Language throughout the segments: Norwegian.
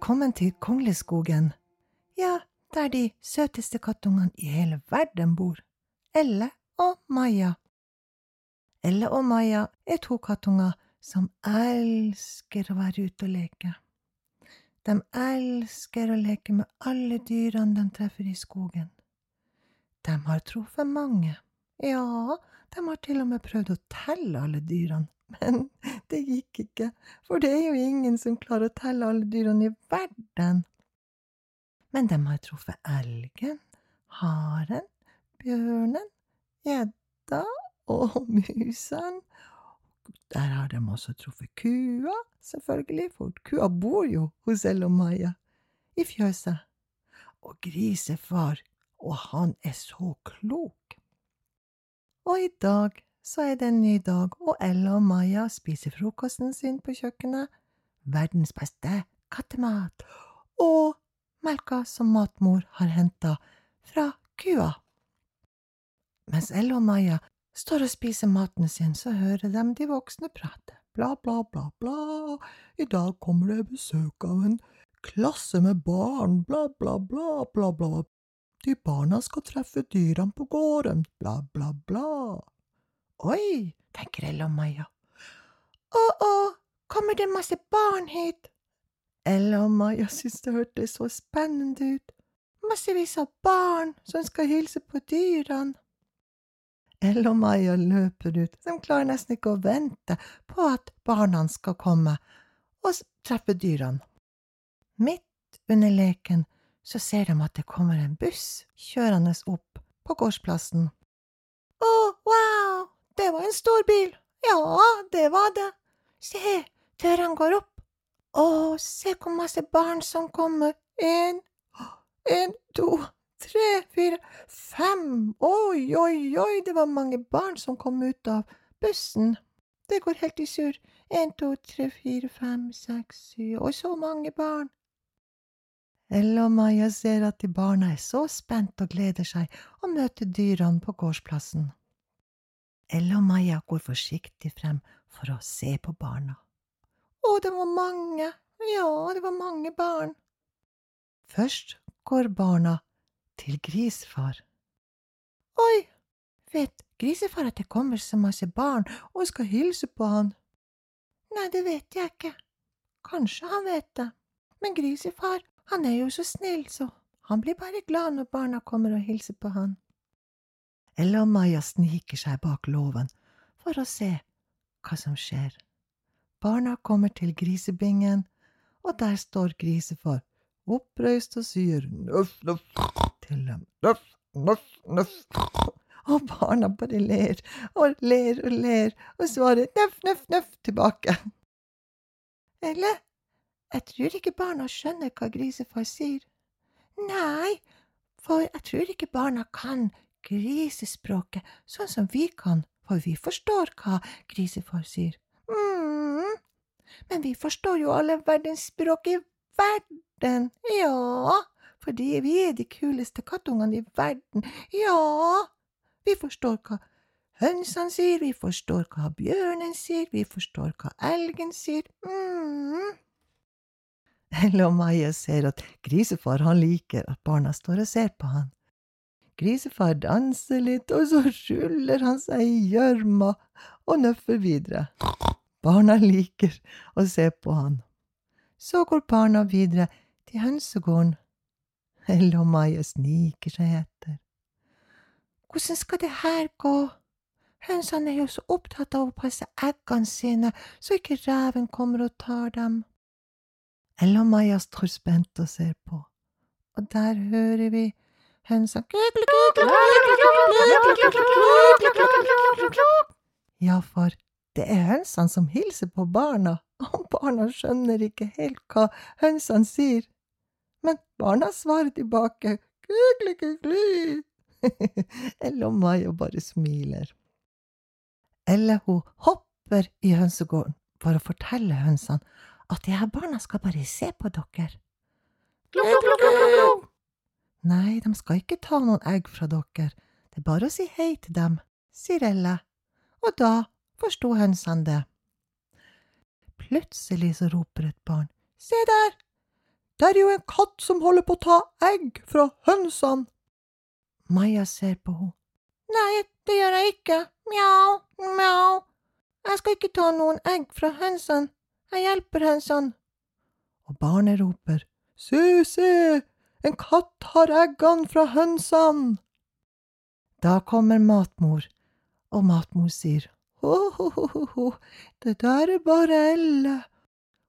kommet til Kongleskogen. Ja, der de søteste kattungene i hele verden bor. Elle og Maja. Elle og Maja er to kattunger som elsker å være ute og leke. De elsker å leke med alle dyrene de treffer i skogen. De har truffet mange. Ja, de har til og med prøvd å telle alle dyrene, men det gikk ikke, for det er jo ingen som klarer å telle alle dyrene i verden. Men de har truffet elgen, haren, bjørnen, gjedda og musen. Der har de også truffet kua, selvfølgelig, for kua bor jo hos Elle og Maja, i fjøset. Og grisefar, og han er så klok. Og i dag så er det en ny dag, og Ella og Maja spiser frokosten sin på kjøkkenet. Verdens beste kattemat. Og melka som matmor har henta fra kua. Mens Ella og Maja står og spiser maten sin, så hører de de voksne prate. Bla, bla, bla, bla. I dag kommer det besøk av en klasse med barn, bla, bla, bla, bla, bla. De barna skal treffe dyrene på gården, bla, bla, bla. Oi, tenker Ella og Maja. Å, å, kommer det masse barn hit? Ella og Maja synes det hørtes så spennende ut. Massevis av barn som skal hilse på dyrene. Ella og Maja løper ut, de klarer nesten ikke å vente på at barna skal komme og treffe dyrene. Midt under leken så ser de at det kommer en buss kjørende opp på gårdsplassen. Å, wow, det var en stor bil. Ja, det var det. Se, dørene går opp. Å, se hvor masse barn som kommer. En, en, to, tre, fire, fem. Oi, oi, oi, det var mange barn som kom ut av bussen. Det går helt i surr. En, to, tre, fire, fem, seks, syv Og så mange barn. Elle og Maja ser at de barna er så spent og gleder seg å møte dyrene på gårdsplassen. Elle og Maja går forsiktig frem for å se på barna. Å, det var mange, ja, det var mange barn. Først går barna til grisfar. Oi, vet grisefar at det kommer så masse barn og skal hilse på han? Nei, det vet jeg ikke. Kanskje han vet det, men grisefar han er jo så snill, så han blir bare glad når barna kommer og hilser på han. Elle og Maja sniker seg bak låven for å se hva som skjer. Barna kommer til grisebingen, og der står grisefar oppreist og sier nøff, nøff til dem, nøff, nøff, nøff. Og barna bare ler og ler og ler og svarer nøff, nøff, nøff tilbake. Eller jeg tror ikke barna skjønner hva grisefar sier. Nei, for jeg tror ikke barna kan grisespråket sånn som vi kan, for vi forstår hva grisefar sier. mm, men vi forstår jo alle verdens språk i verden, ja, fordi vi er de kuleste kattungene i verden, ja, vi forstår hva hønsene sier, vi forstår hva bjørnen sier, vi forstår hva elgen sier, mm. Ella og Maja ser at grisefar han liker at barna står og ser på han. Grisefar danser litt, og så skjuler han seg i gjørma og nøffer videre. Barna liker å se på han. Så går barna videre til hønsegården. Maja sniker seg etter. Hvordan skal det her gå? Hønsene er jo så opptatt av å passe eggene sine, så ikke reven kommer og tar dem. Elle og Maja står spent og ser på, og der hører vi hønsa Ja, for det er hønsene som hilser på barna, og barna skjønner ikke helt hva hønsene sier. Men barna svarer tilbake kukli-kukli. Elle og Mayo bare smiler. Eller hun hopper i hønsegården for å fortelle hønsene at de her barna skal bare se på dere. Nei, de skal ikke ta noen egg fra dere, det er bare å si hei til dem, sier Elle, og da forsto hønsene det. Plutselig så roper et barn, se der, det er jo en katt som holder på å ta egg fra hønsene. Maja ser på henne. Nei, det gjør jeg ikke. Mjau, mjau. Jeg skal ikke ta noen egg fra hønsene. Jeg hjelper hønsene. Og barnet roper. Se, se, en katt har eggene fra hønsene. Da kommer matmor, og matmor sier. Ho, ho, ho, ho, det der er bare Elle.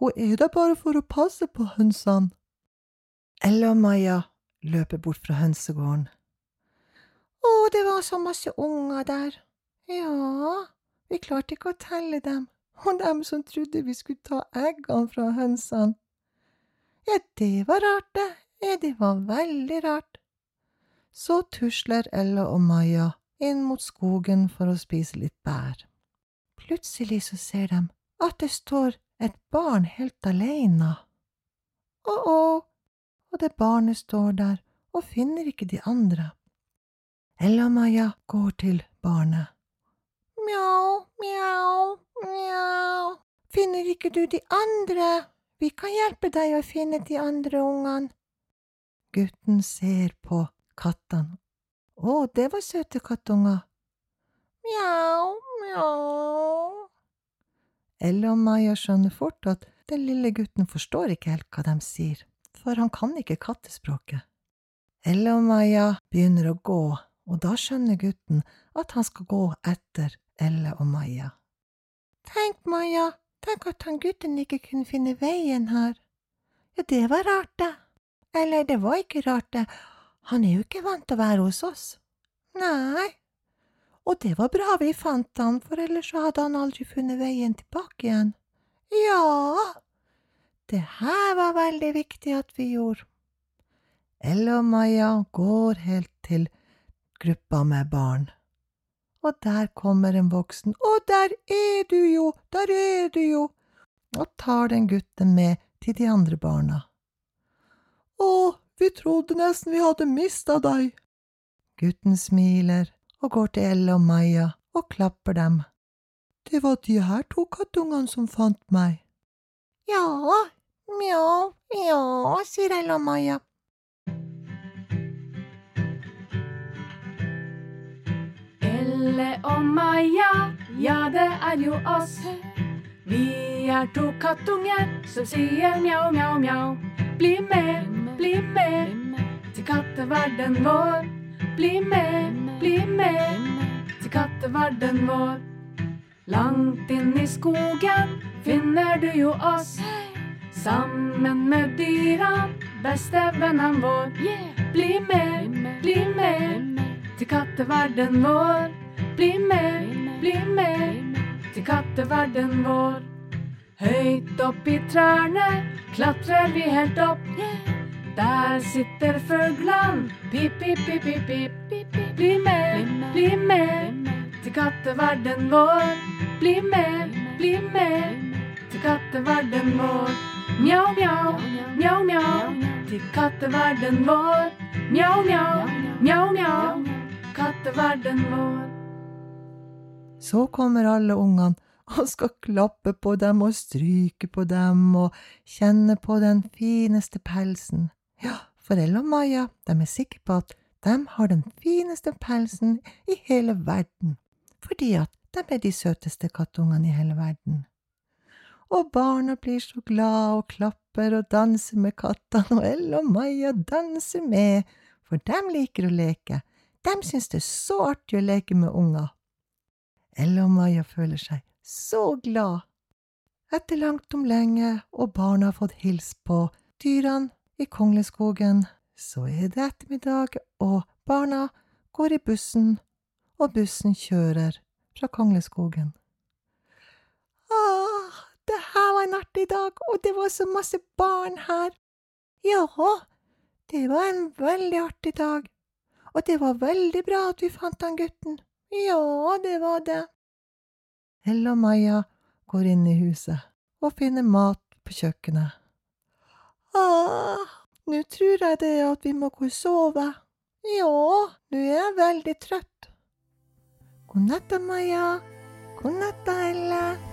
Hun er der bare for å passe på hønsene. Elle og Maja løper bort fra hønsegården. Å, det var så masse unger der. Ja, vi klarte ikke å telle dem, og dem som trodde vi skulle ta eggene fra hønsene. Ja, det var rart, det. Ja, det var veldig rart. Så tusler Ella og Maja inn mot skogen for å spise litt bær. Plutselig så ser de at det står et barn helt alene. Å-å, og det barnet står der og finner ikke de andre. Ella og Maja går til barnet. Mjau, mjau, mjau, finner ikke du de andre? Vi kan hjelpe deg å finne de andre ungene. Gutten ser på kattene. Å, det var søte kattunger. Mjau, mjau. Elle og Maja skjønner fort at den lille gutten forstår ikke helt hva de sier, for han kan ikke kattespråket. Elle og Maja begynner å gå, og da skjønner gutten at han skal gå etter Elle og Maja. Tenk, Maja, tenk at han gutten ikke kunne finne veien her. Ja, det var rart, det. Eller, det var ikke rart, det. Han er jo ikke vant til å være hos oss. Nei, og det var bra vi fant han, for ellers hadde han aldri funnet veien tilbake igjen. Ja, det her var veldig viktig at vi gjorde. Elle og Maja går helt til gruppa med barn. Og der kommer en voksen, Å, der er du jo, der er du jo, og tar den gutten med til de andre barna. Vi trodde nesten vi hadde mista deg. Gutten smiler og går til Elle og Maja og klapper dem. Det var de her to kattungene som fant meg. Ja, mjau, ja, sier Elle og Maja. Elle og Maja, ja, det er jo oss. Vi er to kattunger som sier mjau, mjau, mjau. Bli med, bli med til katteverden vår. Bli med, bli med til katteverden vår. Langt inn i skogen finner du jo oss. Sammen med dyra, bestevennen vår. Bli med, bli med til katteverden vår. Bli med, bli med til katteverden vår. Høyt opp i trærne klatrer vi helt opp. Der sitter fuglan. pip, pip, pip, pip, pip. Bli med, bli med til katteverden vår. Bli med, bli med til katteverden vår. Mjau, mjau, mjau, mjau til katteverden vår. Mjau, mjau, mjau, mjau, katteverden vår. Så kommer alle ungene og skal klappe på dem og stryke på dem og kjenne på den fineste pelsen. For Elle og Maja, de er sikre på at de har den fineste pelsen i hele verden, fordi at de er de søteste kattungene i hele verden. Og barna blir så glade og klapper og danser med kattene, og Elle og Maja danser med, for de liker å leke. De syns det er så artig å leke med unger. Elle og Maja føler seg så glad. Etter langt om lenge og barna har fått hilst på dyrene i Kongleskogen, så er det ettermiddag, og barna går i bussen, og bussen kjører fra Kongleskogen. Ah, det her var en artig dag, og det var så masse barn her. Ja, det var en veldig artig dag, og det var veldig bra at vi fant han gutten. Ja, det var det. Elle og Maja går inn i huset og finner mat på kjøkkenet. Ah, nå tror jeg det at vi må gå og sove. Ja, nå er jeg veldig trøtt. God natt, Maja. God natt, Elle.